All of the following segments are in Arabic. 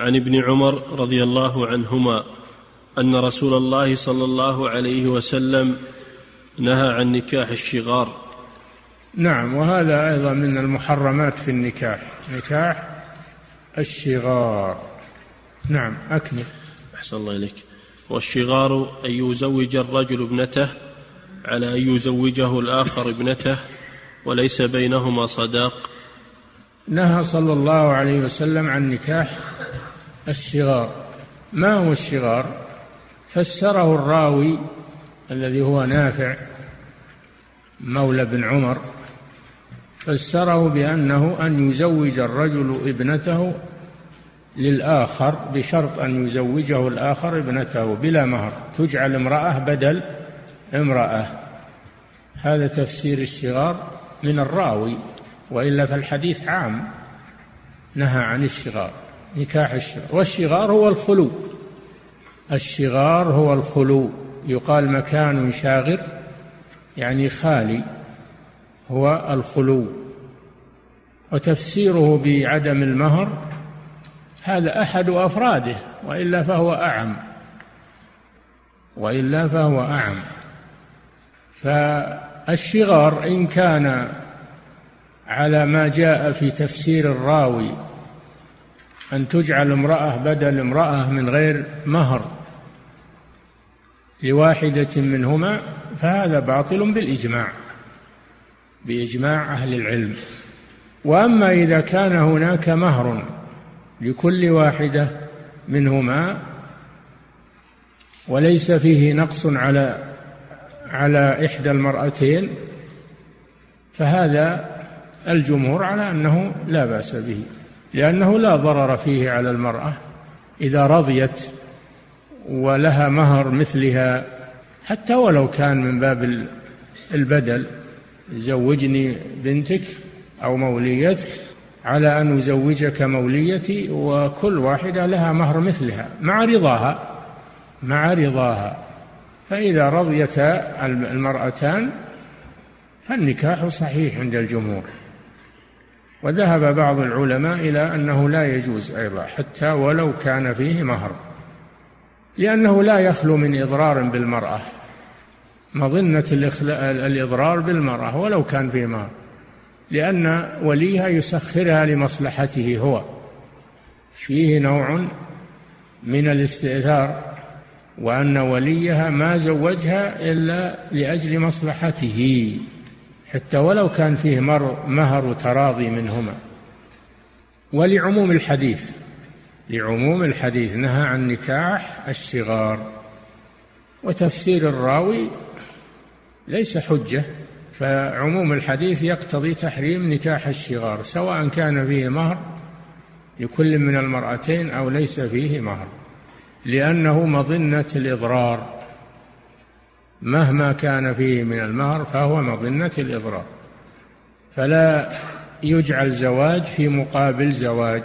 عن ابن عمر رضي الله عنهما أن رسول الله صلى الله عليه وسلم نهى عن نكاح الشغار. نعم وهذا أيضا من المحرمات في النكاح نكاح الشغار. نعم أكمل. أحسن الله إليك. والشغار أن يزوج الرجل ابنته على أن يزوجه الآخر ابنته وليس بينهما صداق. نهى صلى الله عليه وسلم عن نكاح الشغار. ما هو الشغار؟ فسره الراوي الذي هو نافع مولى بن عمر فسره بأنه أن يزوج الرجل ابنته للآخر بشرط أن يزوجه الآخر ابنته بلا مهر. تجعل امرأة بدل امرأة. هذا تفسير الشغار من الراوي وإلا فالحديث عام نهى عن الشغار. نكاح الشغار. والشغار هو الخلو. الشغار هو الخلو. يقال مكان شاغر يعني خالي هو الخلو. وتفسيره بعدم المهر هذا أحد أفراده وإلا فهو أعم. وإلا فهو أعم. فالشغار إن كان على ما جاء في تفسير الراوي أن تجعل امرأة بدل امرأة من غير مهر لواحدة منهما فهذا باطل بالإجماع بإجماع أهل العلم. وأما إذا كان هناك مهر لكل واحدة منهما وليس فيه نقص على على إحدى المرأتين فهذا الجمهور على أنه لا بأس به. لأنه لا ضرر فيه على المرأة إذا رضيت ولها مهر مثلها حتى ولو كان من باب البدل. زوجني بنتك أو موليتك على أن أزوجك موليتي وكل واحدة لها مهر مثلها مع رضاها مع رضاها. فإذا رضيتا المرأتان فالنكاح صحيح عند الجمهور. وذهب بعض العلماء إلى أنه لا يجوز أيضا حتى ولو كان فيه مهر. لأنه لا يخلو من إضرار بالمرأة مظنة الإضرار بالمرأة ولو كان في مهر. لأن وليها يسخرها لمصلحته هو. فيه نوع من الاستئثار وأن وليها ما زوجها إلا لأجل مصلحته. حتى ولو كان فيه مهر تراضي منهما. ولعموم الحديث لعموم الحديث نهى عن نكاح الشغار وتفسير الراوي ليس حجة فعموم الحديث يقتضي تحريم نكاح الشغار سواء كان فيه مهر لكل من المرأتين أو ليس فيه مهر لأنه مظنة الإضرار. مهما كان فيه من المهر فهو مظنة الإضرار. فلا يجعل زواج في مقابل زواج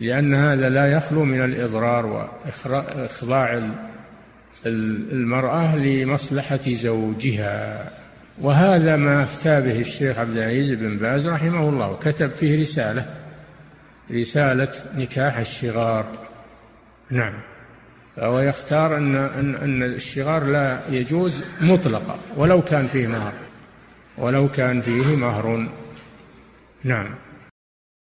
لأن هذا لا يخلو من الإضرار وإخضاع المرأة لمصلحة زوجها. وهذا ما أفتى به الشيخ عبد العزيز بن باز رحمه الله وكتب فيه رسالة رسالة نكاح الشغار. نعم. فهو يختار أن أن أن الشغار لا يجوز مطلقا ولو كان فيه مهر ولو كان فيه مهر. نعم.